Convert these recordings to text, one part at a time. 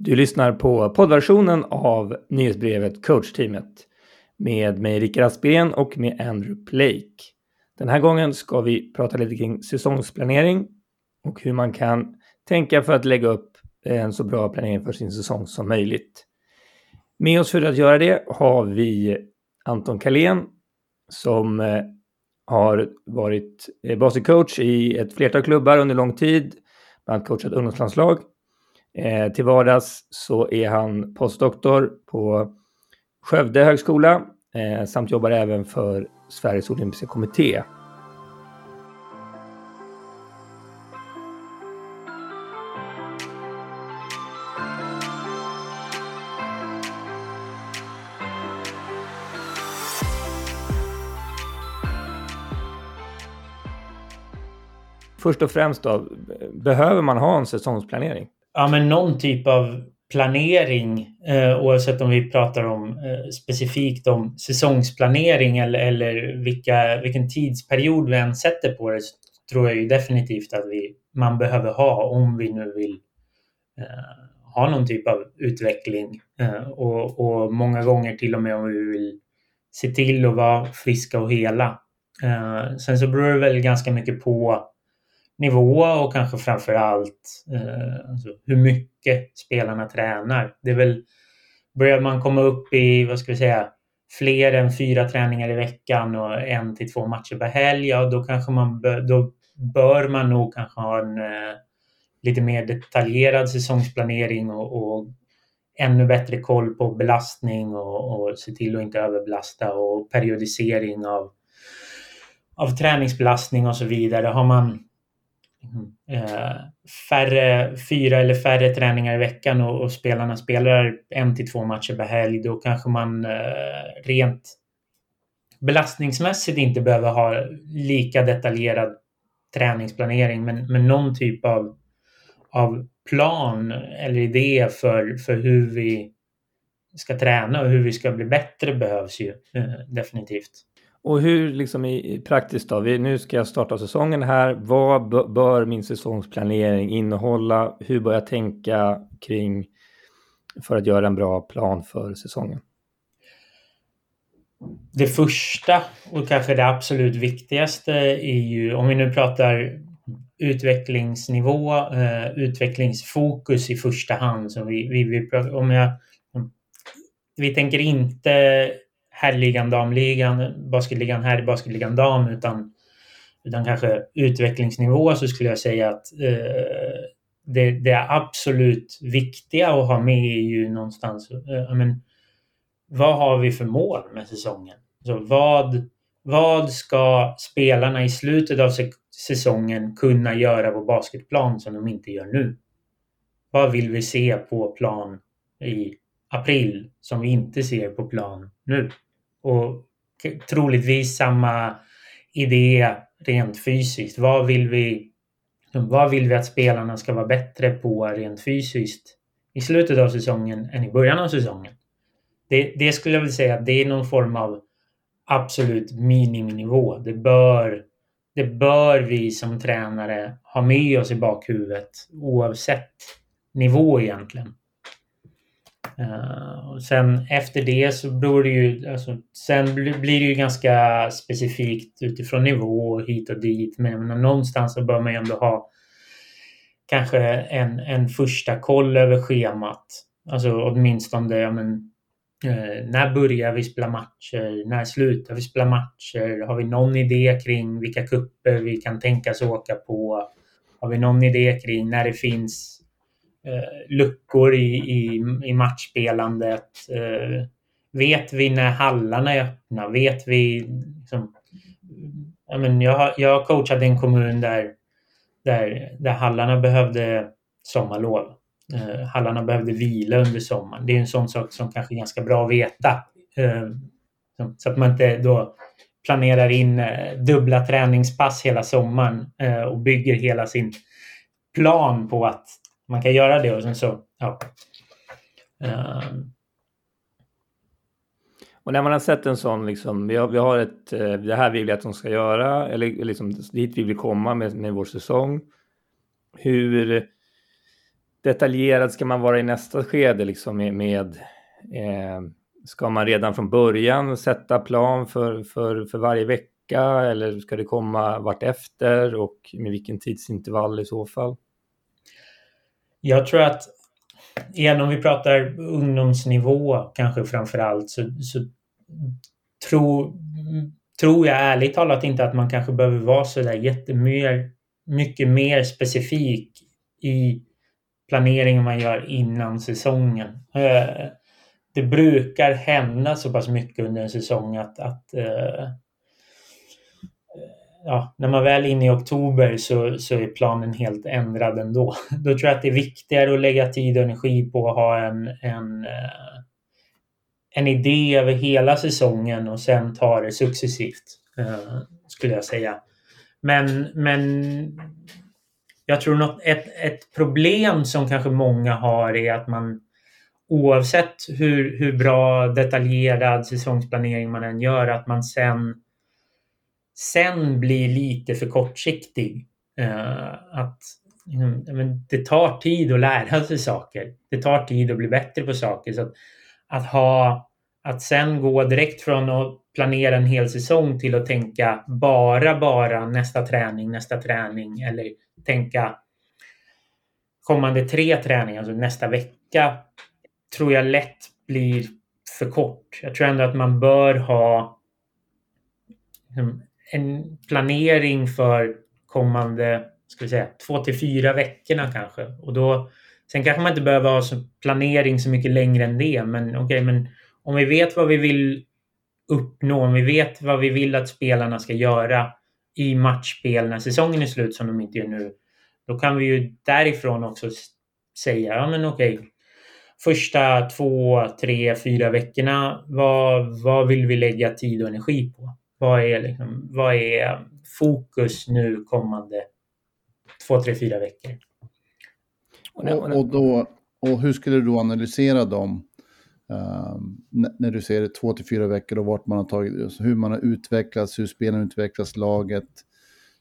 Du lyssnar på poddversionen av nyhetsbrevet Coachteamet med mig Rickard Aspgren och med Andrew Blake. Den här gången ska vi prata lite kring säsongsplanering och hur man kan tänka för att lägga upp en så bra planering för sin säsong som möjligt. Med oss för att göra det har vi Anton Kalén som eh, har varit eh, basketcoach i ett flertal klubbar under lång tid, bland annat coachat ungdomslandslag Eh, till vardags så är han postdoktor på Skövde högskola eh, samt jobbar även för Sveriges olympiska kommitté. Först och främst då, behöver man ha en säsongsplanering? Ja, men någon typ av planering eh, oavsett om vi pratar om eh, specifikt om säsongsplanering eller, eller vilka, vilken tidsperiod vi än sätter på det så tror jag ju definitivt att vi, man behöver ha om vi nu vill eh, ha någon typ av utveckling eh, och, och många gånger till och med om vi vill se till att vara friska och hela. Eh, sen så beror det väl ganska mycket på nivå och kanske framför allt eh, alltså hur mycket spelarna tränar. Det är väl, börjar man komma upp i, vad ska vi säga, fler än fyra träningar i veckan och en till två matcher per helg, ja då kanske man då bör man nog kanske ha en eh, lite mer detaljerad säsongsplanering och, och ännu bättre koll på belastning och, och se till att inte överbelasta och periodisering av, av träningsbelastning och så vidare. Har man Mm. Eh, färre, fyra eller färre träningar i veckan och, och, spelarna spelar en till två matcher per helg, då kanske man eh, rent belastningsmässigt inte behöver ha lika detaljerad träningsplanering, men, men någon typ av, av plan eller idé för, för hur vi ska träna och hur vi ska bli bättre behövs ju eh, definitivt. Och hur liksom i, i praktiskt då? Vi, nu ska jag starta säsongen här. Vad bör min säsongsplanering innehålla? Hur bör jag tänka kring för att göra en bra plan för säsongen? Det första och kanske det absolut viktigaste är ju om vi nu pratar utvecklingsnivå, eh, utvecklingsfokus i första hand. Så vi, vi, vi, om jag, vi tänker inte herrligan, damligan, basketligan herr, basketligan dam utan, utan kanske utvecklingsnivå så skulle jag säga att eh, det, det absolut viktiga att ha med är ju någonstans eh, men, vad har vi för mål med säsongen? Så vad, vad ska spelarna i slutet av säsongen kunna göra på basketplan som de inte gör nu? Vad vill vi se på plan i april som vi inte ser på plan nu? Och troligtvis samma idé rent fysiskt. Vad vill vi, vad vill vi att spelarna ska vara bättre på rent fysiskt i slutet av säsongen än i början av säsongen? Det, det skulle jag vilja säga att det är någon form av absolut miniminivå. Det bör, det bör vi som tränare ha med oss i bakhuvudet oavsett nivå egentligen. Uh, sen efter det så beror det ju, alltså, sen blir det ju ganska specifikt utifrån nivå och hit och dit. Men, men någonstans så bör man ju ändå ha kanske en, en första koll över schemat. Alltså åtminstone, ja, men, uh, när börjar vi spela matcher? När slutar vi spela matcher? Har vi någon idé kring vilka kupper vi kan tänkas åka på? Har vi någon idé kring när det finns Eh, luckor i, i, i matchspelandet? Eh, vet vi när hallarna är öppna? Vet vi... Liksom, jag, men jag, har, jag har coachat i en kommun där, där, där hallarna behövde sommarlov. Eh, hallarna behövde vila under sommaren. Det är en sån sak som kanske är ganska bra att veta. Eh, liksom, så att man inte då planerar in eh, dubbla träningspass hela sommaren eh, och bygger hela sin plan på att man kan göra det och sen så, ja. Um. Och när man har sett en sån, liksom, vi har, vi har ett, eh, det här vill vi att de ska göra, eller liksom dit vi vill komma med, med vår säsong. Hur, detaljerad ska man vara i nästa skede liksom med, med eh, ska man redan från början sätta plan för, för, för varje vecka eller ska det komma vartefter och med vilken tidsintervall i så fall? Jag tror att igen om vi pratar ungdomsnivå kanske framför allt så, så tror, tror jag ärligt talat inte att man kanske behöver vara så där jättemycket mycket mer specifik i planeringen man gör innan säsongen. Eh, det brukar hända så pass mycket under en säsong att, att eh, ja, när man väl är inne i oktober så, så är planen helt ändrad ändå. Då tror jag att det är viktigare att lägga tid och energi på att ha en, en, eh, en idé över hela säsongen och sen ta det successivt, eh, skulle jag säga. Men, men jag tror något, ett, ett problem som kanske många har är att man oavsett hur, hur bra detaljerad säsongsplanering man än gör, att man sen, sen blir lite för kortsiktig. Eh, att liksom, men, det tar tid att lära sig saker. Det tar tid att bli bättre på saker. Så att, att, ha, att sen gå direkt från att planera en hel säsong till att tänka bara, bara nästa träning, nästa träning eller tänka kommande tre träningar, alltså nästa vecka tror jag lätt blir för kort. Jag tror ändå att man bör ha liksom, en planering för kommande ska vi säga, två till fyra veckorna kanske. Och då, sen kanske man inte behöver ha så planering så mycket längre än det. Men okej, okay, men om vi vet vad vi vill uppnå, om vi vet vad vi vill att spelarna ska göra i matchspel när säsongen är slut som de inte gör nu. Då kan vi ju därifrån också säga, ja men okej, okay, första två, tre, fyra veckorna, vad, vad vill vi lägga tid och energi på? Vad är, liksom, vad är fokus nu kommande två, tre, fyra veckor? Och, och, då, och hur skulle du analysera dem uh, när du ser två till fyra veckor och vart man har tagit, alltså hur man har utvecklats, hur spelarna utvecklas, laget.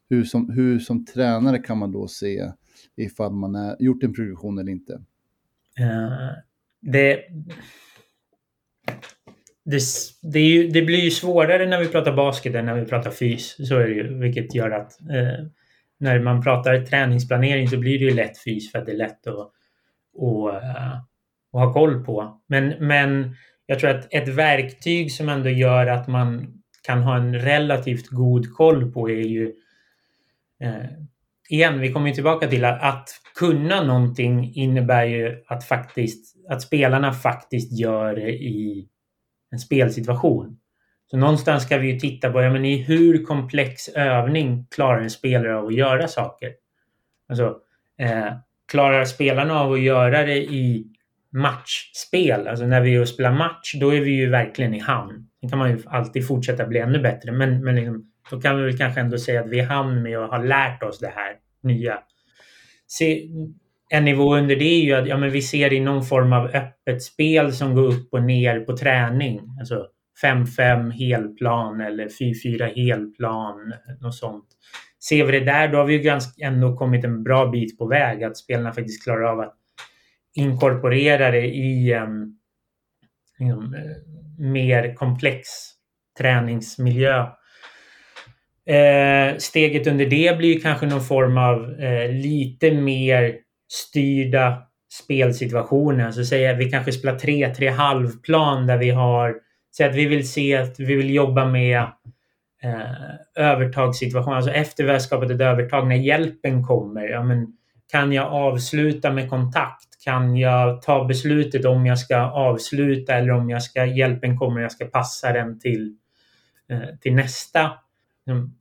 Hur som, hur som tränare kan man då se ifall man har gjort en progression eller inte? Uh, det, det, det, ju, det, blir ju svårare när vi pratar basket än när vi pratar fys. Så är det ju, vilket gör att eh, när man pratar träningsplanering så blir det ju lätt fys för att det är lätt att, och, eh, att ha koll på. Men, men jag tror att ett verktyg som ändå gör att man kan ha en relativt god koll på är ju eh, igen, vi kommer tillbaka till att, att kunna någonting innebär ju att faktiskt att spelarna faktiskt gör det i en spelsituation. Så någonstans ska vi ju titta på, ja men i hur komplex övning klarar en spelare av att göra saker? Alltså, eh, klarar spelarna av att göra det i matchspel? Alltså när vi är och spelar match, då är vi ju verkligen i hamn. Sen kan man ju alltid fortsätta bli ännu bättre, men, men liksom, då kan vi väl kanske ändå säga att vi är i hamn med att ha lärt oss det här nya. Se, en nivå under det är ju att ja, men vi ser i någon form av öppet spel som går upp och ner på träning. Alltså 5-5 helplan eller 4-4 helplan. Något sånt. Ser vi det där, då har vi ju ganska, ändå kommit en bra bit på väg. Att spelarna faktiskt klarar av att inkorporera det i en liksom, eh, mer komplex träningsmiljö. Eh, steget under det blir kanske någon form av eh, lite mer styrda spelsituationen. Så säger vi kanske spelar 3, 3 halvplan där vi har... Säg att vi vill se att vi vill jobba med eh, övertagssituationer. Alltså efter vi har skapat ett övertag, när hjälpen kommer. Ja, men, kan jag avsluta med kontakt? Kan jag ta beslutet om jag ska avsluta eller om jag ska, hjälpen kommer och jag ska passa den till, eh, till nästa? Mm.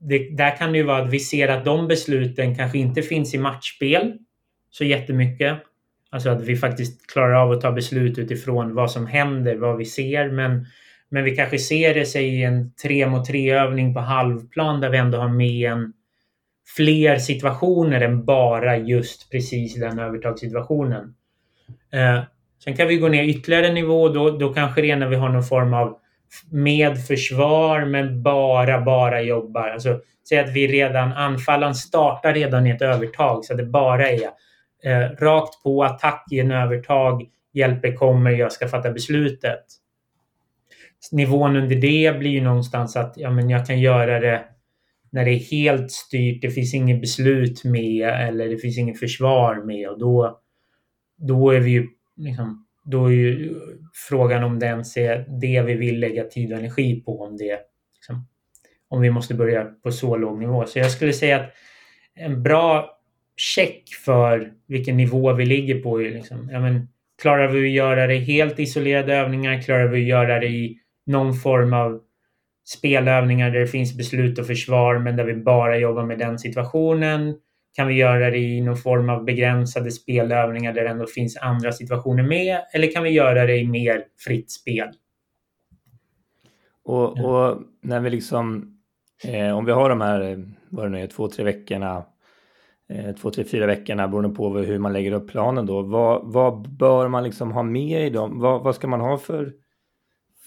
Det, där kan det ju vara att vi ser att de besluten kanske inte finns i matchspel så jättemycket. Alltså att vi faktiskt klarar av att ta beslut utifrån vad som händer, vad vi ser. Men, men vi kanske ser det sig i en tre mot tre övning på halvplan där vi ändå har med en fler situationer än bara just precis den övertagssituationen. Eh, sen kan vi gå ner ytterligare en nivå. Då, då kanske det är när vi har någon form av med försvar men bara, bara jobbar. Alltså, säg att vi redan, anfallaren startar redan i ett övertag så att det bara är Eh, rakt på, attack i en övertag, hjälper kommer, jag ska fatta beslutet. Nivån under det blir ju någonstans att ja, men jag kan göra det när det är helt styrt, det finns inget beslut med eller det finns inget försvar med och då, då är vi ju liksom, då är ju frågan om det ens är det vi vill lägga tid och energi på om det liksom, om vi måste börja på så låg nivå. Så jag skulle säga att en bra check för vilken nivå vi ligger på är liksom, ja, men, klarar vi att göra det helt isolerade övningar? Klarar vi att göra det i någon form av spelövningar där det finns beslut och försvar men där vi bara jobbar med den situationen? Kan vi göra det i någon form av begränsade spelövningar där det ändå finns andra situationer med? Eller kan vi göra det i mer fritt spel? Och, och när vi liksom, eh, om vi har de här, vad det nu är, två, tre veckorna, eh, två, tre, fyra veckorna beroende på hur man lägger upp planen då. Vad, vad bör man liksom ha med i dem? Vad, vad ska man ha för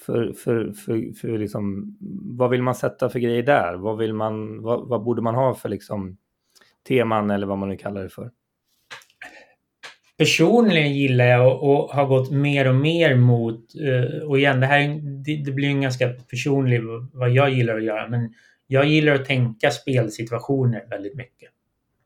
för, för, för, för liksom, vad vill man sätta för grejer där? Vad, vill man, vad, vad borde man ha för liksom, teman eller vad man nu kallar det för? Personligen gillar jag och har gått mer och mer mot, eh, och igen det här det blir en ganska personlig vad jag gillar att göra, men jag gillar att tänka spelsituationer väldigt mycket.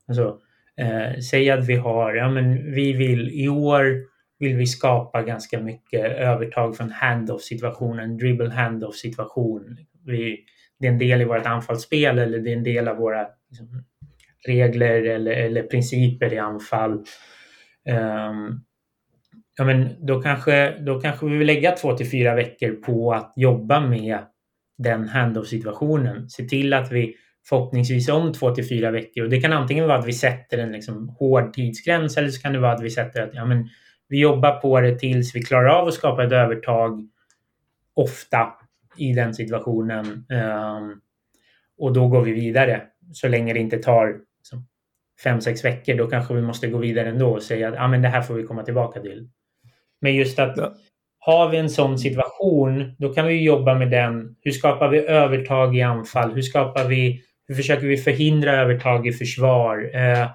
Alltså, eh, säg att vi har, ja men vi vill i år vill vi skapa ganska mycket övertag från handoff situationen, dribble handoff situation. Vi, det är en del i vårt anfallsspel eller det är en del av våra liksom, regler eller, eller principer i anfall. Um, ja, men då, kanske, då kanske vi vill lägga två till fyra veckor på att jobba med den handoff situationen. Se till att vi förhoppningsvis om två till fyra veckor. Och det kan antingen vara att vi sätter en liksom hård tidsgräns eller så kan det vara att vi sätter att ja, men vi jobbar på det tills vi klarar av att skapa ett övertag ofta i den situationen. Um, och då går vi vidare. Så länge det inte tar liksom, fem, sex veckor, då kanske vi måste gå vidare ändå och säga att ah, men det här får vi komma tillbaka till. Men just att ja. har vi en sån situation, då kan vi jobba med den. Hur skapar vi övertag i anfall? Hur skapar vi hur försöker vi förhindra övertag i försvar? Uh,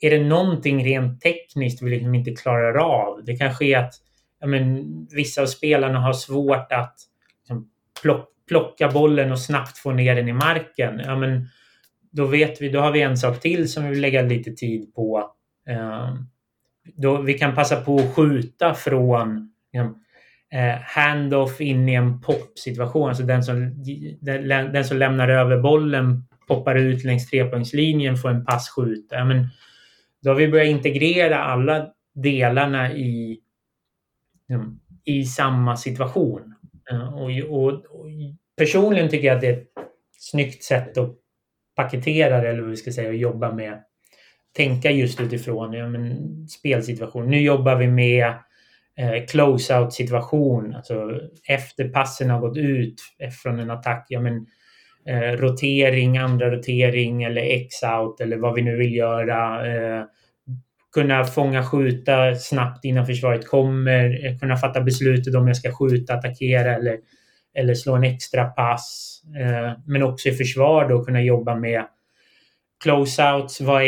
är det någonting rent tekniskt vi liksom inte klarar av? Det kanske är att ja, men, vissa av spelarna har svårt att liksom, plocka bollen och snabbt få ner den i marken. Ja, men, då vet vi, då har vi en sak till som vi vill lägga lite tid på. Eh, då vi kan passa på att skjuta från liksom, eh, handoff in i en pop-situation. Alltså den som, den, den, som lämnar över bollen poppar ut längs trepoängslinjen, får en pass skjuta. Ja, men, då har vi börjat integrera alla delarna i, liksom, i samma situation. Eh, och, och, och, personligen tycker jag att det är ett snyggt sätt att paketerar eller vad vi ska säga, och jobba med. Tänka just utifrån ja, men, spelsituation. Nu jobbar vi med eh, close-out situation. Alltså efter passen har gått ut från en attack. Ja, men, eh, rotering, andra rotering eller X-out eller vad vi nu vill göra. Eh, kunna fånga skjuta snabbt innan försvaret kommer. Eh, kunna fatta beslutet om jag ska skjuta, attackera eller, eller slå en extra pass. Eh, men också i försvar då kunna jobba med closeouts. Vad,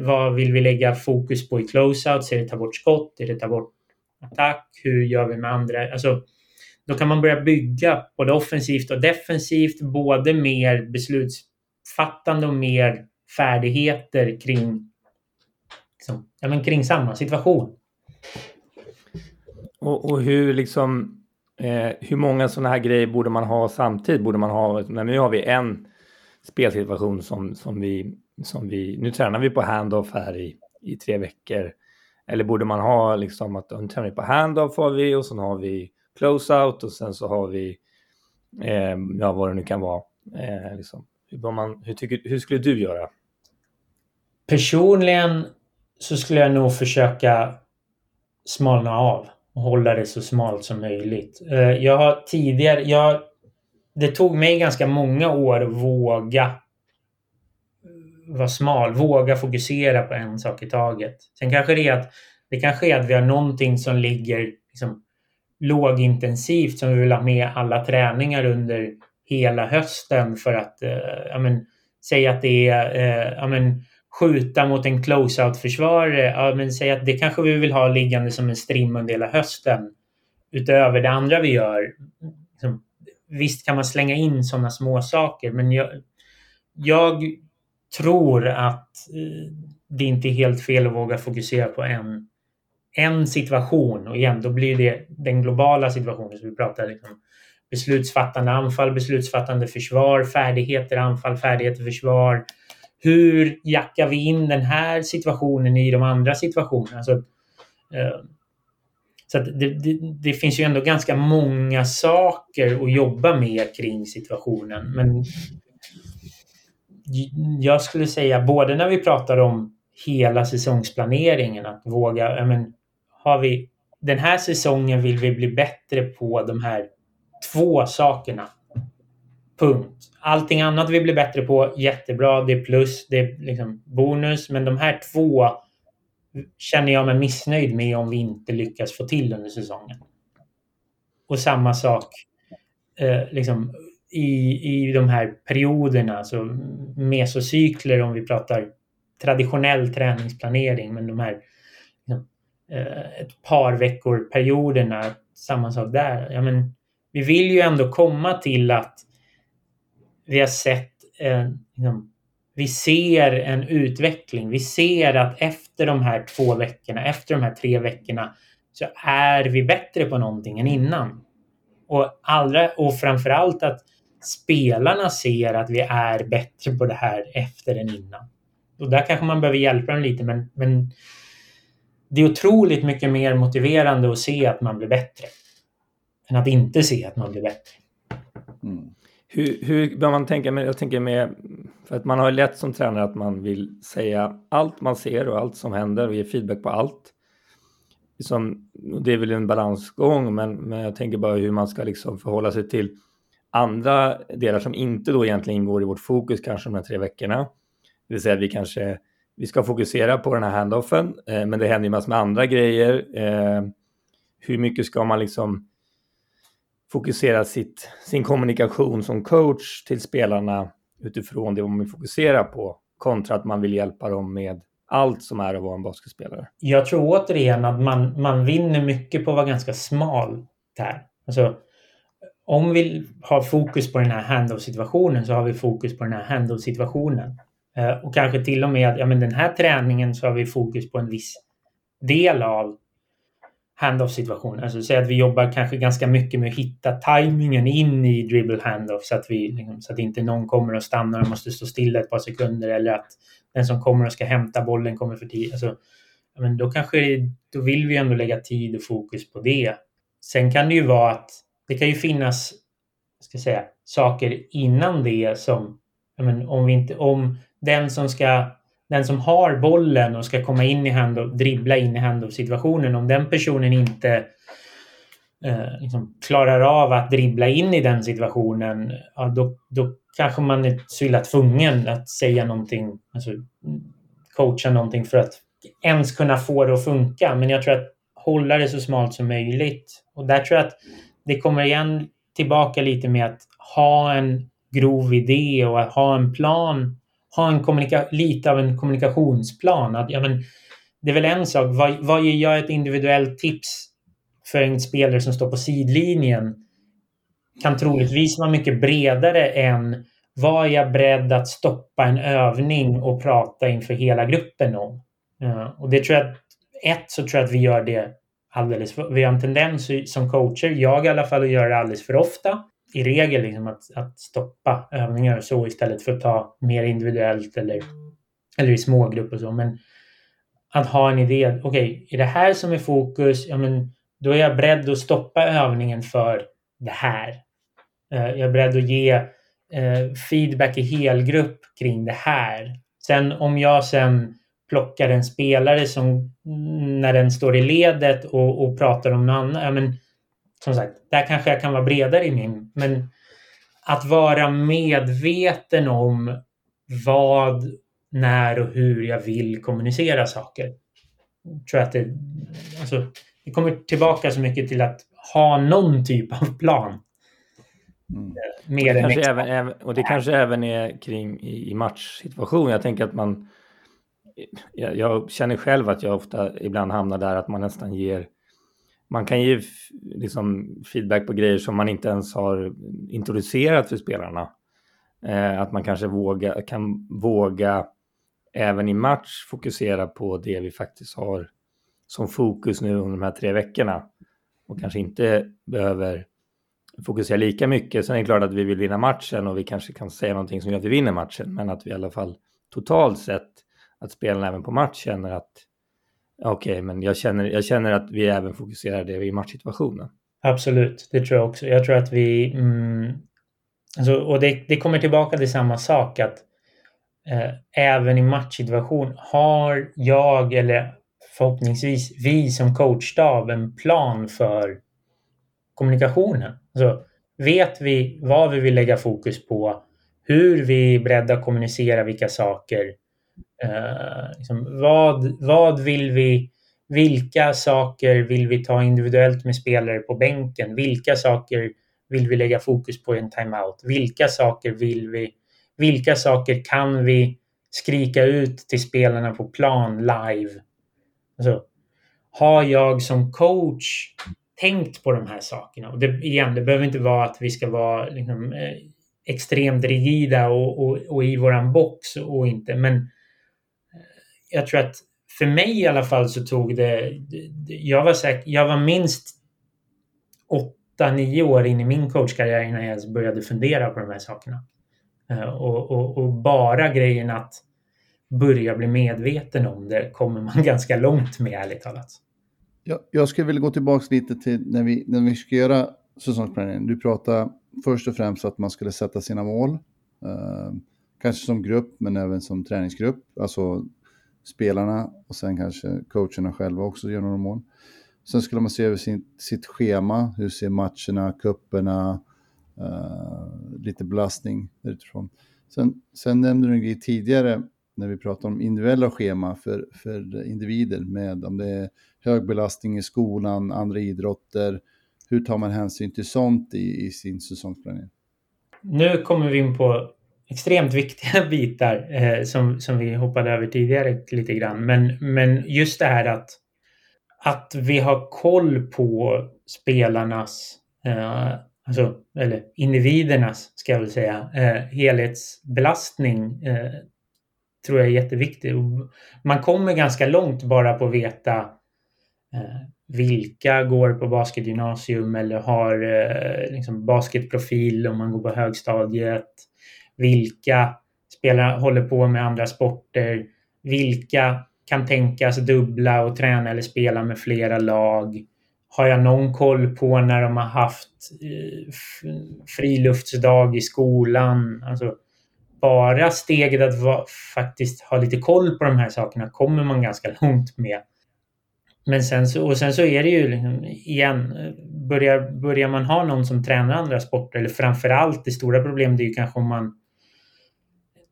vad vill vi lägga fokus på i closeouts? Är det ta bort skott? Är det ta bort attack? Hur gör vi med andra? Alltså, då kan man börja bygga både offensivt och defensivt, både mer beslutsfattande och mer färdigheter kring, liksom, ja, men kring samma situation. Och, och hur liksom eh, hur många sådana här grejer borde man ha samtidigt? Borde man ha, men nu har vi en spelsituation som, som, vi, som vi, nu tränar vi på handoff här i, i tre veckor. Eller borde man ha liksom att nu tränar vi på handoff har vi och sen har vi close-out och sen så har vi, eh, ja vad det nu kan vara. Eh, liksom. hur, man, hur, tycker, hur skulle du göra? Personligen så skulle jag nog försöka smalna av och hålla det så smalt som möjligt. Eh, jag har tidigare, jag, det tog mig ganska många år att våga vara smal, våga fokusera på en sak i taget. Sen kanske det är att det kanske är att vi har någonting som ligger liksom, lågintensivt som vi vill ha med alla träningar under hela hösten för att eh, ja, men, säga att det är eh, ja, men, skjuta mot en close-out-försvarare, ja men säg att det kanske vi vill ha liggande som en strim under hela hösten. Utöver det andra vi gör. Liksom, visst kan man slänga in sådana små saker men jag, jag tror att eh, det inte är helt fel att våga fokusera på en, en situation. Och igen, då blir det den globala situationen som vi pratar liksom, beslutsfattande anfall, beslutsfattande försvar, färdigheter anfall, färdigheter försvar. Hur jackar vi in den här situationen i de andra situationerna? Alltså, eh, så det, det, det, finns ju ändå ganska många saker att jobba med kring situationen. Men jag skulle säga både när vi pratar om hela säsongsplaneringen, att våga, men, har vi den här säsongen vill vi bli bättre på de här två sakerna. Punkt. Allting annat vi blir bättre på, jättebra, det är plus, det är liksom bonus. Men de här två känner jag mig missnöjd med om vi inte lyckas få till under säsongen. Och samma sak eh, liksom, i, i de här perioderna, alltså mesocykler om vi pratar traditionell träningsplanering, men de här liksom, eh, ett par veckor perioderna, samma sak där. Ja, men, vi vill ju ändå komma till att vi har sett en, liksom, vi ser en utveckling. Vi ser att efter de här två veckorna, efter de här tre veckorna, så är vi bättre på någonting än innan. Och, allra, och framförallt att spelarna ser att vi är bättre på det här efter än innan. Och där kanske man behöver hjälpa dem lite, men, men det är otroligt mycket mer motiverande att se att man blir bättre än att inte se att man blir bättre. Mm. Hur, hur bör man tänka med, jag tänker med, för att man har lätt som tränare att man vill säga allt man ser och allt som händer och ge feedback på allt. Som, det är väl en balansgång, men, men jag tänker bara hur man ska liksom förhålla sig till andra delar som inte då egentligen ingår i vårt fokus kanske de här tre veckorna. Det vill säga att vi kanske vi ska fokusera på den här handoffen, eh, men det händer ju massor med andra grejer. Eh, hur mycket ska man liksom fokusera sitt, sin kommunikation som coach till spelarna utifrån det man vill fokusera på kontra att man vill hjälpa dem med allt som är att vara en basketspelare. Jag tror återigen att man, man vinner mycket på att vara ganska smal där. Alltså, om vi har fokus på den här handoff-situationen så har vi fokus på den här handoff-situationen. Eh, och kanske till och med, ja men den här träningen så har vi fokus på en viss del av handoff situation. Alltså säg att vi jobbar kanske ganska mycket med att hitta tajmingen in i dribble handoff så att, vi, liksom, så att inte någon kommer och stannar och måste stå stilla ett par sekunder eller att den som kommer och ska hämta bollen kommer för tidigt. Alltså, men då kanske då vill vi ändå lägga tid och fokus på det. Sen kan det ju vara att det kan ju finnas ska säga, saker innan det som men, om, vi inte, om den som ska den som har bollen och ska komma in i hand och dribbla in i hand situationen, om den personen inte eh, liksom klarar av att dribbla in i den situationen, ja, då, då kanske man är så illa tvungen att säga någonting, alltså coacha någonting för att ens kunna få det att funka. Men jag tror att hålla det så smalt som möjligt. Och där tror jag att det kommer igen tillbaka lite med att ha en grov idé och att ha en plan ha en kommunika lite av en kommunikationsplan. Att, ja, men, det är väl en sak, vad, vad ger jag ett individuellt tips för en spelare som står på sidlinjen? Kan troligtvis vara mycket bredare än vad är jag beredd att stoppa en övning och prata inför hela gruppen om? Uh, och det tror jag, ett så tror jag att vi gör det alldeles för, Vi har en tendens som coacher, jag i alla fall, att göra det alldeles för ofta i regel liksom att, att stoppa övningar och så istället för att ta mer individuellt eller, eller i smågrupper och så. Men att ha en idé. Okej, okay, är det här som är fokus? Ja, men då är jag beredd att stoppa övningen för det här. Eh, jag är beredd att ge eh, feedback i helgrupp kring det här. Sen om jag sen plockar en spelare som mm, när den står i ledet och, och pratar om något annat. Ja, men som sagt, där kanske jag kan vara bredare i min, men att vara medveten om vad, när och hur jag vill kommunicera saker. Jag tror att det, alltså, det kommer tillbaka så mycket till att ha någon typ av plan. Mm. Mer och, det kanske även, även, och det kanske även är kring i, i matchsituation. Jag tänker att man jag, jag, känner själv att jag ofta ibland hamnar där att man nästan ger man kan ge liksom, feedback på grejer som man inte ens har introducerat för spelarna. Eh, att man kanske våga, kan våga även i match fokusera på det vi faktiskt har som fokus nu under de här tre veckorna. Och kanske inte behöver fokusera lika mycket. Sen är det klart att vi vill vinna matchen och vi kanske kan säga någonting som gör att vi vinner matchen. Men att vi i alla fall totalt sett, att spelarna även på match känner att okej, okay, men jag känner, jag känner att vi även fokuserar det i matchsituationen. Absolut, det tror jag också. Jag tror att vi... Mm, alltså, och det, det kommer tillbaka till samma sak att eh, även i matchsituation har jag eller förhoppningsvis vi som coachstab en plan för kommunikationen. Alltså, vet vi vad vi vill lägga fokus på, hur vi är beredda att kommunicera vilka saker, eh, liksom, vad, vad vill vi, vilka saker vill vi ta individuellt med spelare på bänken, vilka saker vill vi lägga fokus på i en timeout, vilka saker vill vi, vilka saker kan vi skrika ut till spelarna på plan live. Alltså, har jag som coach tänkt på de här sakerna. Och det, igen, det behöver inte vara att vi ska vara liksom, eh, extremt rigida och, och, och, i våran box och inte, men jag tror att för mig i alla fall så tog det... Jag var, säk, jag var minst åtta, nio år in i min coachkarriär innan jag började fundera på de här sakerna. Eh, och, och, och, bara grejen att börja bli medveten om det kommer man ganska långt med ärligt talat. Jag, jag skulle vilja gå tillbaka lite till när vi, när vi ska göra säsongsplanering. Du pratade först och främst att man skulle sätta sina mål. Eh, kanske som grupp, men även som träningsgrupp. Alltså spelarna och sen kanske coacherna själva också gör några mål. Sen skulle man se över sin, sitt schema. Hur ser matcherna, kupperna, uh, eh, lite belastning utifrån. Sen, sen nämnde du en grej tidigare när vi pratade om individuella schema för, för individer med om det är hög belastning i skolan, andra idrotter. Hur tar man hänsyn till sånt i, i sin säsongsplanering? Nu kommer vi in på extremt viktiga bitar eh, som, som vi hoppade över tidigare lite grann. Men, men just det här att, att vi har koll på spelarnas, eh, alltså, eller individernas ska jag väl säga, eh, helhetsbelastning eh, tror jag är jätteviktigt. Man kommer ganska långt bara på att veta eh, vilka går på basketgymnasium eller har eh, liksom basketprofil om man går på högstadiet. Vilka spelare håller på med andra sporter. Vilka kan tänkas dubbla och träna eller spela med flera lag. Har jag någon koll på när de har haft eh, friluftsdag i skolan? Alltså, bara steget att va, faktiskt ha lite koll på de här sakerna kommer man ganska långt med. Men sen så, och sen så är det ju liksom, igen, börjar, börjar man ha någon som tränar andra sporter, eller framförallt det stora problemet är ju kanske om man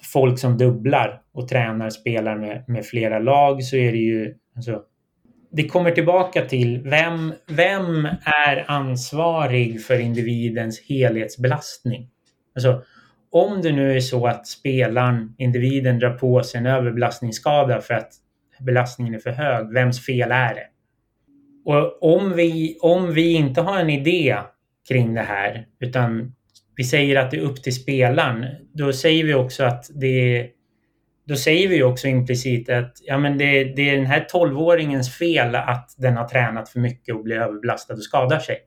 folk som dubblar och tränar, spelar med, med flera lag så är det ju alltså, det kommer tillbaka till vem, vem är ansvarig för individens helhetsbelastning? Alltså, om det nu är så att spelaren, individen, drar på sig en överbelastningsskada för att belastningen är för hög, vems fel är det? Och om vi, om vi inte har en idé kring det här, utan vi säger att det är upp till spelaren, då säger vi också att det då säger vi också implicit att ja, men det, det är den här tolvåringens fel att den har tränat för mycket och blir överbelastad och skadar sig.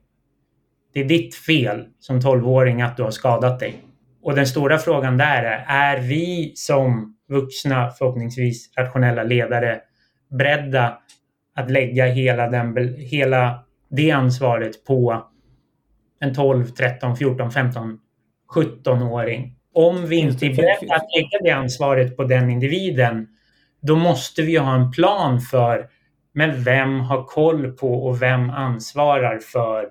Det är ditt fel som tolvåring att du har skadat dig. Och den stora frågan där är, är vi som vuxna, förhoppningsvis rationella ledare beredda att lägga hela, den, hela det ansvaret på en 12, 13, 14, 15, 17-åring? Om vi inte är beredda att lägga det ansvaret på den individen, då måste vi ha en plan för men vem har koll på och vem ansvarar för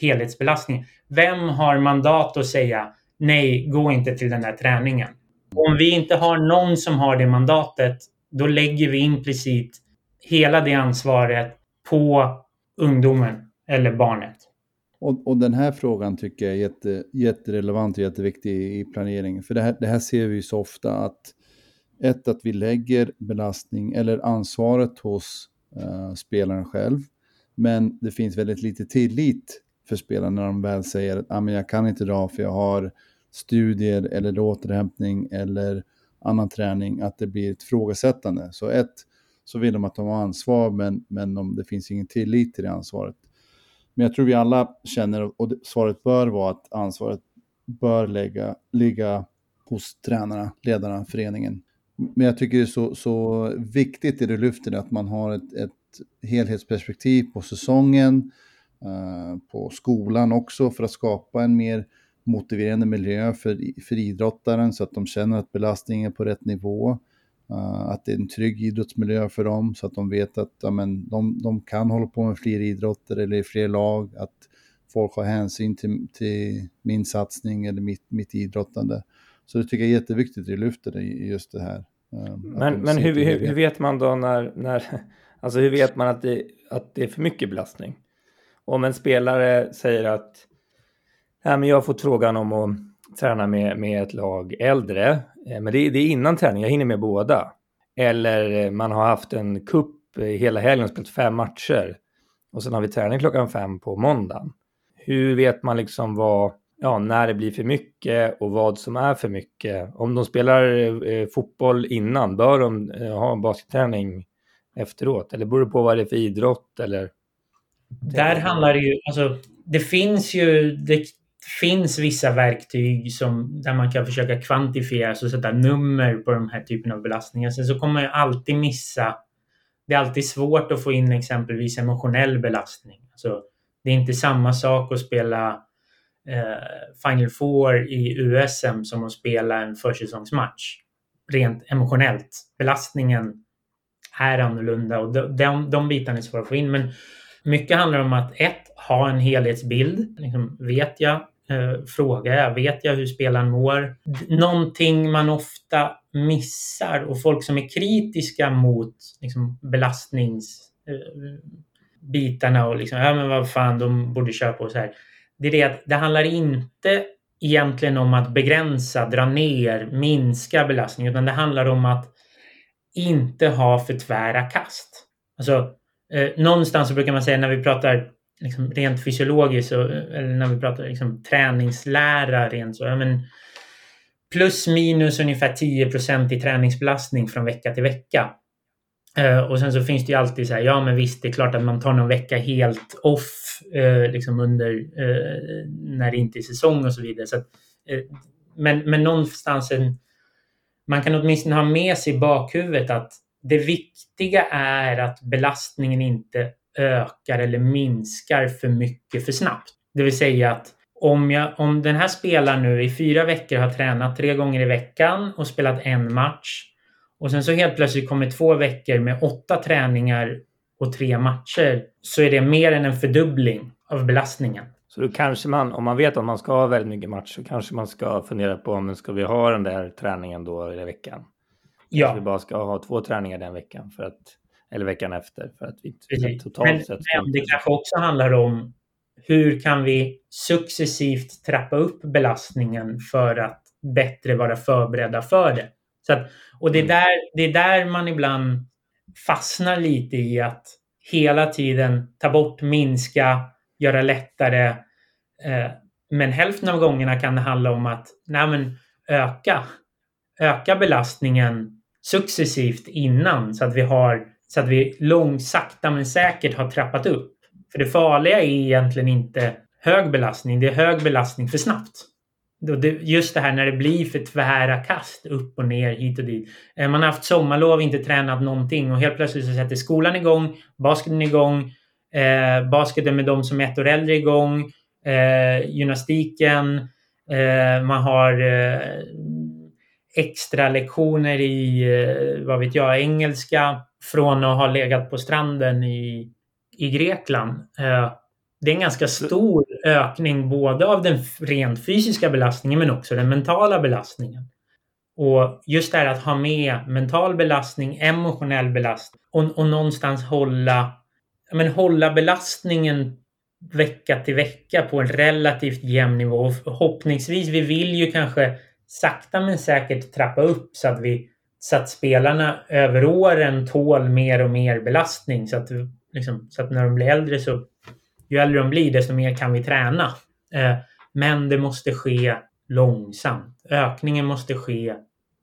helhetsbelastningen? Vem har mandat att säga nej, gå inte till den där träningen. Om vi inte har någon som har det mandatet, då lägger vi implicit hela det ansvaret på ungdomen eller barnet. Och, och den här frågan tycker jag är jätte, jätterelevant och jätteviktig i planeringen. För det här, det här ser vi ju så ofta att ett att vi lägger belastning eller ansvaret hos uh, spelaren själv. Men det finns väldigt lite tillit för spelarna när de väl säger att ah, jag kan inte dra för jag har studier eller återhämtning eller annan träning, att det blir ett frågesättande. Så ett, så vill de att de har ansvar, men, men de, det finns ingen tillit till det ansvaret. Men jag tror vi alla känner, och svaret bör vara att ansvaret bör lägga, ligga hos tränarna, ledarna, föreningen. Men jag tycker det är så, så viktigt i det lyfter att man har ett, ett helhetsperspektiv på säsongen, eh, på skolan också för att skapa en mer motiverande miljö för, för idrottaren så att de känner att belastningen är på rätt nivå. Uh, att det är en trygg idrottsmiljö för dem så att de vet att ja, men, de, de kan hålla på med fler idrotter eller fler lag. Att folk har hänsyn till, till min satsning eller mitt, mitt idrottande. Så det tycker jag är jätteviktigt att vi lyfter just det här. Uh, men men hur, hur, hur, vet man då när, när alltså hur vet man att det, att det är för mycket belastning? Om en spelare säger att Ja, men jag har fått frågan om att träna med, med ett lag äldre. Eh, men det, det är innan träning, jag hinner med båda. Eller eh, man har haft en kupp eh, hela helgen och spelat fem matcher. Och sen har vi träning klockan fem på måndagen. Hur vet man liksom vad, ja, när det blir för mycket och vad som är för mycket? Om de spelar eh, fotboll innan, bör de eh, ha basketträning efteråt? Eller beror det på vad det är för idrott? Eller? Där handlar det ju, alltså det finns ju, det finns vissa verktyg som, där man kan försöka kvantifiera, alltså sätta nummer på de här typen av belastningar. Sen så kommer man ju alltid missa. Det är alltid svårt att få in exempelvis emotionell belastning. Alltså, det är inte samma sak att spela eh, Final Four i USM som att spela en försäsongsmatch. Rent emotionellt. Belastningen är annorlunda och de, de, de bitarna är svåra att få in. Men mycket handlar om att ett, ha en helhetsbild. Liksom, vet jag eh, frågar jag, vet jag hur spelaren mår? Någonting man ofta missar och folk som är kritiska mot liksom, belastningsbitarna eh, och liksom, ja men vad fan, de borde köra på så här. Det är det att det handlar inte egentligen om att begränsa, dra ner, minska belastning, utan det handlar om att inte ha för tvära kast. Alltså, eh, någonstans så brukar man säga när vi pratar liksom rent fysiologiskt, eller när vi pratar liksom träningslära rent så, ja, men plus minus ungefär 10 procent i träningsbelastning från vecka till vecka. Uh, och sen så finns det ju alltid så här, ja men visst det är klart att man tar någon vecka helt off uh, liksom under uh, när det inte är säsong och så vidare. Så att, men, men någonstans en, man kan åtminstone ha med sig i bakhuvudet att det viktiga är att belastningen inte ökar eller minskar för mycket för snabbt. Det vill säga att om, jag, om den här spelaren nu i fyra veckor har tränat tre gånger i veckan och spelat en match och sen så helt plötsligt kommer två veckor med åtta träningar och tre matcher så är det mer än en fördubbling av belastningen. Så då kanske man, om man vet att man ska ha väldigt mycket match, så kanske man ska fundera på om ska vi ha den där träningen då i veckan? Ja. Kanske vi bara ska ha två träningar den veckan för att eller veckan efter. För att vi totalt men, sett men det kanske också handlar om hur kan vi successivt trappa upp belastningen för att bättre vara förberedda för det. Så att, och det är, mm. där, det är där man ibland fastnar lite i att hela tiden ta bort, minska, göra lättare. Eh, men hälften av gångerna kan det handla om att nej men, öka, öka belastningen successivt innan så att vi har så att vi långsakta men säkert har trappat upp. För det farliga är egentligen inte hög belastning, det är hög belastning för snabbt. Just det här när det blir för tvära kast upp och ner hit och dit. Eh, man har haft sommarlov, inte tränat någonting och helt plötsligt så sätter skolan igång, basketen igång, eh, basketen med de som är ett år äldre igång, eh, gymnastiken, eh, man har eh, extra lektioner i, eh, vad vet jag, engelska från att ha legat på stranden i, i Grekland. Eh, det är en ganska stor ökning både av den rent fysiska belastningen men också den mentala belastningen. Och just det här att ha med mental belastning, emotionell belastning och, och någonstans hålla, men hålla belastningen vecka till vecka på en relativt jämn nivå. Och förhoppningsvis, vi vill ju kanske sakta men säkert trappa upp så att vi så att spelarna över åren tål mer och mer belastning. Så att, liksom, så att när de blir äldre så ju äldre de blir desto mer kan vi träna. Eh, men det måste ske långsamt. Ökningen måste ske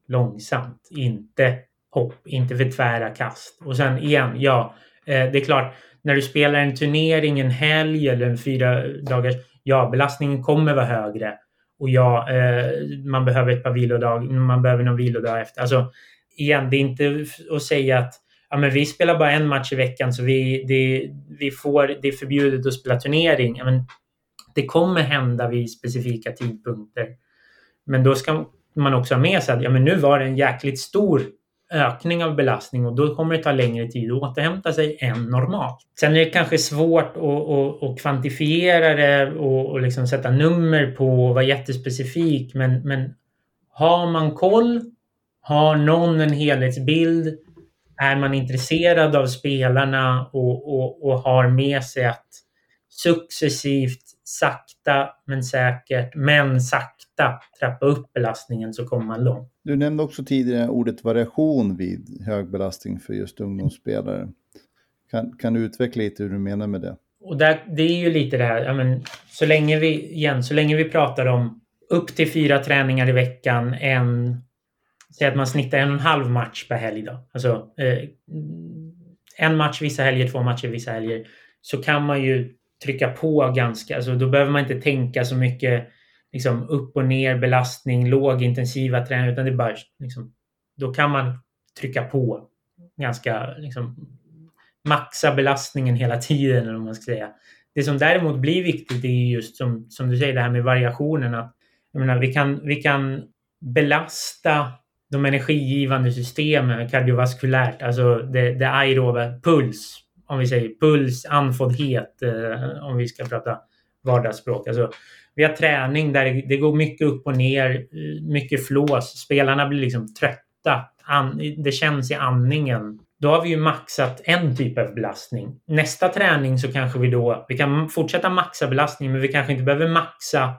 långsamt, inte hopp, inte för tvära kast. Och sen igen, ja, eh, det är klart, när du spelar en turnering en helg eller en fyra dagars, ja, belastningen kommer vara högre. Och ja, eh, man behöver ett par vilodag, man behöver någon vilodag efter. Alltså, igen, det är inte att säga att ja, men vi spelar bara en match i veckan så vi, det, vi får, det är förbjudet att spela turnering. Ja, men det kommer hända vid specifika tidpunkter. Men då ska man också ha med sig att ja, men nu var det en jäkligt stor ökning av belastning och då kommer det ta längre tid att återhämta sig än normalt. Sen är det kanske svårt att, att, att kvantifiera det och, och liksom sätta nummer på och vara jättespecifik men, men har man koll, har någon en helhetsbild, är man intresserad av spelarna och, och, och har med sig att successivt, sakta men säkert, men sakta trappa upp belastningen så kommer man långt. Du nämnde också tidigare ordet variation vid hög belastning för just ungdomsspelare. Kan, kan du utveckla lite hur du menar med det? Och där, det är ju lite det här, ja, men, så länge vi, igen, så länge vi pratar om upp till fyra träningar i veckan, en, säg att man snittar en och en halv match per helg då. Alltså eh, en match vissa helger, två matcher vissa helger. Så kan man ju trycka på ganska, alltså då behöver man inte tänka så mycket liksom upp och ner belastning, lågintensiva träningar, utan det är bara liksom, då kan man trycka på ganska liksom maxa belastningen hela tiden, eller man ska säga. Det som däremot blir viktigt är just som, som du säger, det här med variationen. Att, jag menar, vi, kan, vi kan belasta de energigivande systemen kardiovaskulärt, alltså det, det aeroba, puls, om vi säger puls, andfåddhet, eh, om vi ska prata vardagsspråk. Alltså, vi har träning där det, går mycket upp och ner, mycket flås. Spelarna blir liksom trötta. Det känns i andningen. Då har vi ju maxat en typ av belastning. Nästa träning så kanske vi då, vi kan fortsätta maxa belastning men vi kanske inte behöver maxa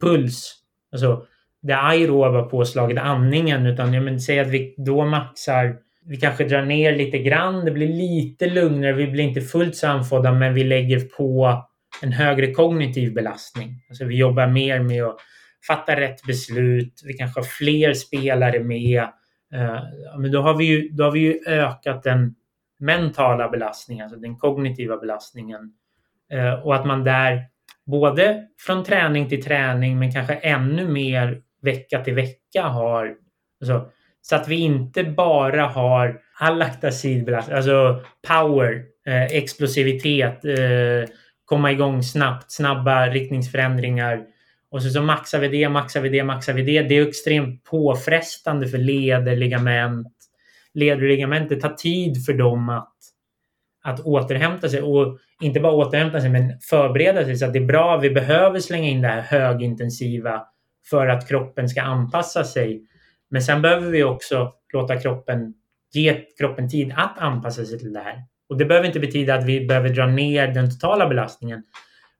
puls. Alltså det aeroba påslaget, andningen, utan ja men, säg att vi då maxar vi kanske drar ner lite grann, det blir lite lugnare, vi blir inte fullt så andfådda men vi lägger på en högre kognitiv belastning. Alltså vi jobbar mer med att fatta rätt beslut, vi kanske har fler spelare med. Eh, men då har, vi ju, då har vi ju ökat den mentala belastningen, alltså den kognitiva belastningen. Eh, och att man där både från träning till träning men kanske ännu mer vecka till vecka har alltså, så att vi inte bara har allaktacidbelastning, alltså power, eh, explosivitet, eh, komma igång snabbt, snabba riktningsförändringar. Och så, så maxar vi det, maxar vi det, maxar vi det. Det är extremt påfrestande för leder, ligament. Leder och ligament, det tar tid för dem att, att återhämta sig. Och inte bara återhämta sig, men förbereda sig. Så att det är bra, vi behöver slänga in det här högintensiva för att kroppen ska anpassa sig. Men sen behöver vi också låta kroppen, ge kroppen tid att anpassa sig till det här. Och det behöver inte betyda att vi behöver dra ner den totala belastningen.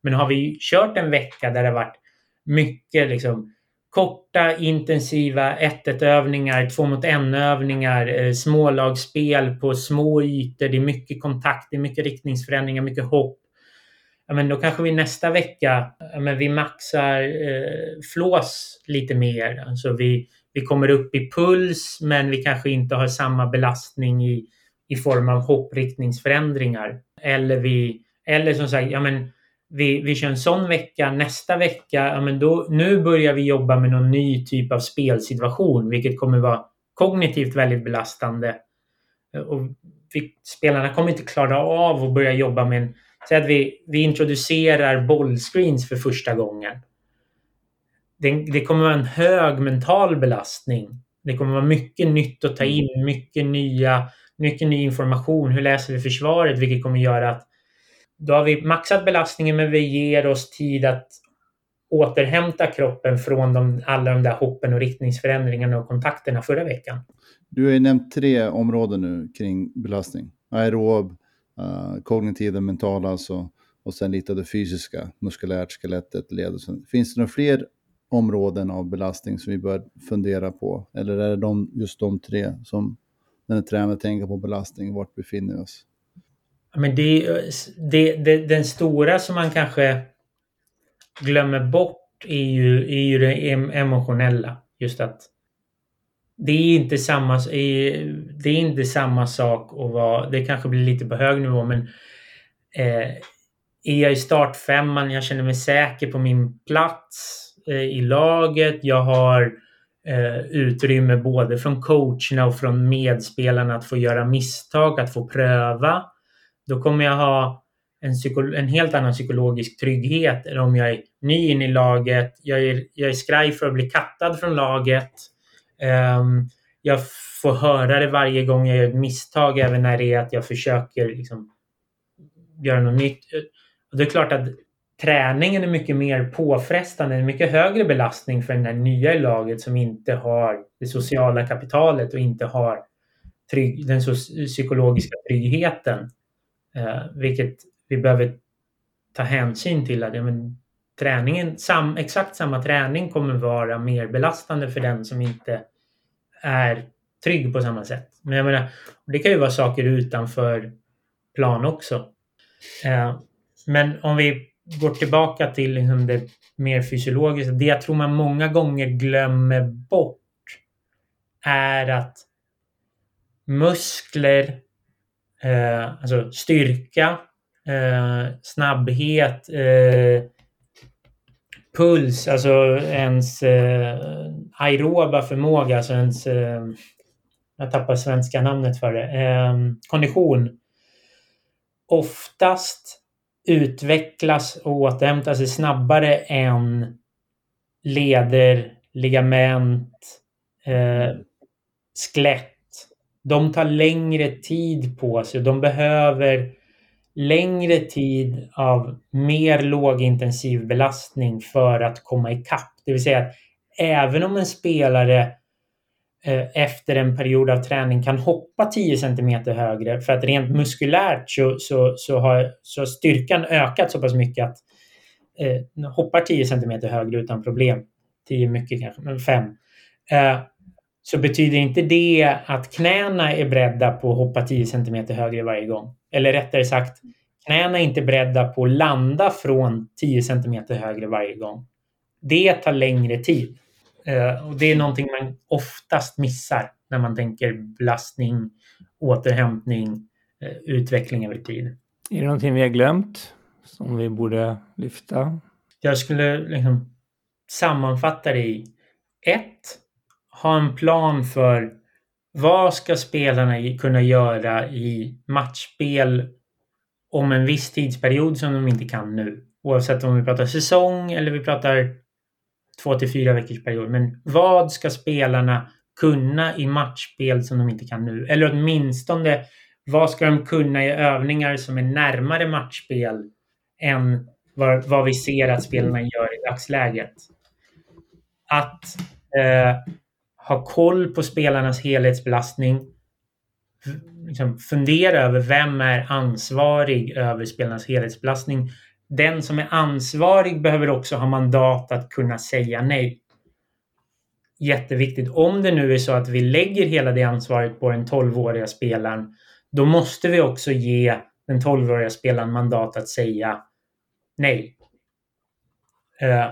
Men har vi kört en vecka där det har varit mycket liksom, korta intensiva 1-1 övningar, 2 mot 1 övningar, eh, smålagsspel på små ytor, det är mycket kontakt, det är mycket riktningsförändringar, mycket hopp. Ja, men då kanske vi nästa vecka ja, men vi maxar eh, flås lite mer. Alltså vi, vi kommer upp i puls men vi kanske inte har samma belastning i i form av hoppriktningsförändringar. Eller, vi, eller som sagt, ja, men vi, vi kör en sån vecka. Nästa vecka, ja, men då, nu börjar vi jobba med någon ny typ av spelsituation, vilket kommer vara kognitivt väldigt belastande. Och vi, spelarna kommer inte klara av att börja jobba med en... Säg att vi, vi introducerar bollscreens för första gången. Det, det kommer vara en hög mental belastning. Det kommer vara mycket nytt att ta in, mycket nya mycket ny information. Hur läser vi försvaret? Vilket kommer göra att då har vi maxat belastningen men vi ger oss tid att återhämta kroppen från de, alla de där hoppen och riktningsförändringarna och kontakterna förra veckan. Du har ju nämnt tre områden nu kring belastning. Aerob, uh, kognitiva, mentala alltså, och sen lite av det fysiska, muskulärt, skelettet, led och sen. Finns det några fler områden av belastning som vi bör fundera på? Eller är det de, just de tre som när en tränare tänker på belastning, vart befinner vi oss? Men det, det, det, den stora som man kanske glömmer bort är ju, är ju det emotionella. Just att det är inte samma, det är inte samma sak att vara, det kanske blir lite på hög nivå men eh, är jag i startfemman, jag känner mig säker på min plats eh, i laget, jag har eh, utrymme både från coacherna och från medspelarna att få göra misstag, att få pröva. Då kommer jag ha en, en helt annan psykologisk trygghet än om jag är ny in i laget, jag är, jag är skraj för att bli kattad från laget. Um, jag får höra det varje gång jag gör ett misstag, även när det är att jag försöker liksom, göra något nytt. Och det är klart att träningen är mycket mer påfrestande, en mycket högre belastning för den där nya i laget som inte har det sociala kapitalet och inte har trygg, den psykologiska tryggheten. Eh, vilket vi behöver ta hänsyn till. att ja, men, träningen, sam, exakt samma träning kommer vara mer belastande för den som inte är trygg på samma sätt. Men jag menar, det kan ju vara saker utanför plan också. Eh, men om vi går tillbaka till liksom det mer fysiologiska. Det jag tror man många gånger glömmer bort är att muskler, eh, alltså styrka, eh, snabbhet, eh, puls, alltså ens eh, aeroba förmåga, alltså ens... Eh, jag tappar svenska namnet för det. Eh, kondition. Oftast utvecklas och återhämtar sig snabbare än leder, ligament, eh, skelett. De tar längre tid på sig. De behöver längre tid av mer lågintensiv belastning för att komma ikapp. Det vill säga att även om en spelare Eh, efter en period av träning kan hoppa 10 cm högre för att rent muskulärt så, så, så har så styrkan ökat så pass mycket att eh, hoppar 10 cm högre utan problem. 10 mycket kanske, men 5. Eh, så betyder inte det att knäna är beredda på att hoppa 10 cm högre varje gång. Eller rättare sagt, knäna är inte beredda på att landa från 10 cm högre varje gång. Det tar längre tid. Uh, och det är någonting man oftast missar när man tänker belastning, återhämtning, uh, utveckling över tid. Är det någonting vi har glömt som vi borde lyfta? Jag skulle liksom sammanfatta det i ett, ha en plan för vad ska spelarna kunna göra i matchspel om en viss tidsperiod som de inte kan nu. Oavsett om vi pratar säsong eller vi pratar två till fyra veckors period. Men vad ska spelarna kunna i matchspel som de inte kan nu? Eller åtminstone vad ska de kunna i övningar som är närmare matchspel än vad, vad vi ser att spelarna gör i dagsläget? Att eh, ha koll på spelarnas helhetsbelastning. Liksom fundera över vem är ansvarig över spelarnas helhetsbelastning. Den som är ansvarig behöver också ha mandat att kunna säga nej. Jätteviktigt. Om det nu är så att vi lägger hela det ansvaret på den 12-åriga spelaren, då måste vi också ge den 12-åriga spelaren mandat att säga nej. Eh,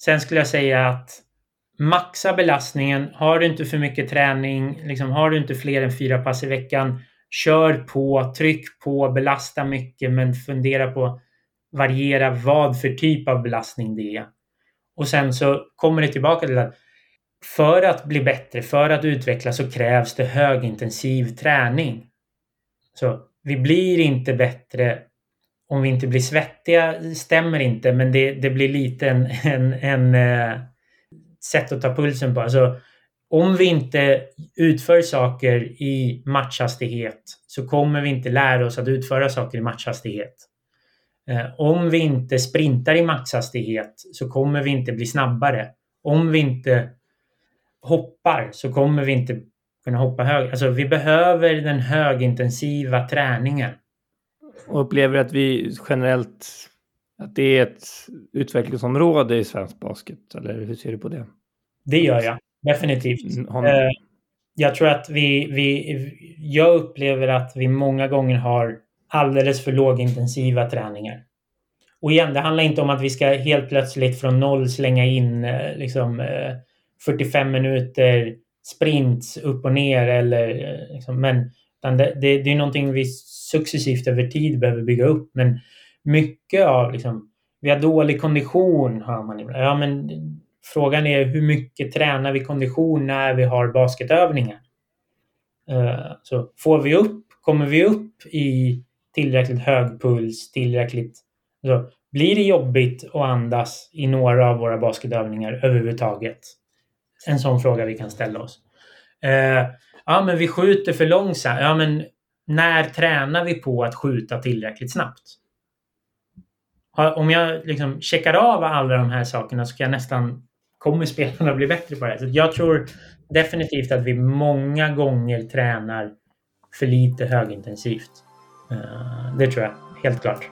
sen skulle jag säga att maxa belastningen. Har du inte för mycket träning, liksom, har du inte fler än fyra pass i veckan, kör på, tryck på, belasta mycket, men fundera på variera vad för typ av belastning det är. Och sen så kommer det tillbaka till att för att bli bättre, för att utvecklas så krävs det högintensiv träning. Så vi blir inte bättre om vi inte blir svettiga, stämmer inte, men det, det blir lite en, en, en eh, sätt att ta pulsen på. Alltså, om vi inte utför saker i matchhastighet så kommer vi inte lära oss att utföra saker i matchhastighet. Eh, om vi inte sprintar i maxhastighet så kommer vi inte bli snabbare. Om vi inte hoppar så kommer vi inte kunna hoppa högre. Alltså vi behöver den högintensiva träningen. Och upplever att vi generellt att det är ett utvecklingsområde i svensk basket? Eller hur ser du på det? Det gör jag definitivt. Mm. Eh, jag tror att vi, vi... Jag upplever att vi många gånger har alldeles för lågintensiva träningar. Och igen, det handlar inte om att vi ska helt plötsligt från noll slänga in eh, liksom, eh, 45 minuter sprints upp och ner eller eh, liksom, men det, det, det är någonting vi successivt över tid behöver bygga upp. Men mycket av liksom, vi har dålig kondition hör man ibland. Ja, men frågan är hur mycket tränar vi kondition när vi har basketövningar? Uh, så får vi upp, kommer vi upp i tillräckligt hög puls, tillräckligt... Så blir det jobbigt att andas i några av våra basketövningar överhuvudtaget? En sån fråga vi kan ställa oss. Eh, ja, men vi skjuter för långsamt. Ja, men när tränar vi på att skjuta tillräckligt snabbt? Om jag liksom checkar av alla de här sakerna så kan jag nästan kommer spelarna bli bättre på det. Så jag tror definitivt att vi många gånger tränar för lite högintensivt. Eh, det tror jag, helt klart.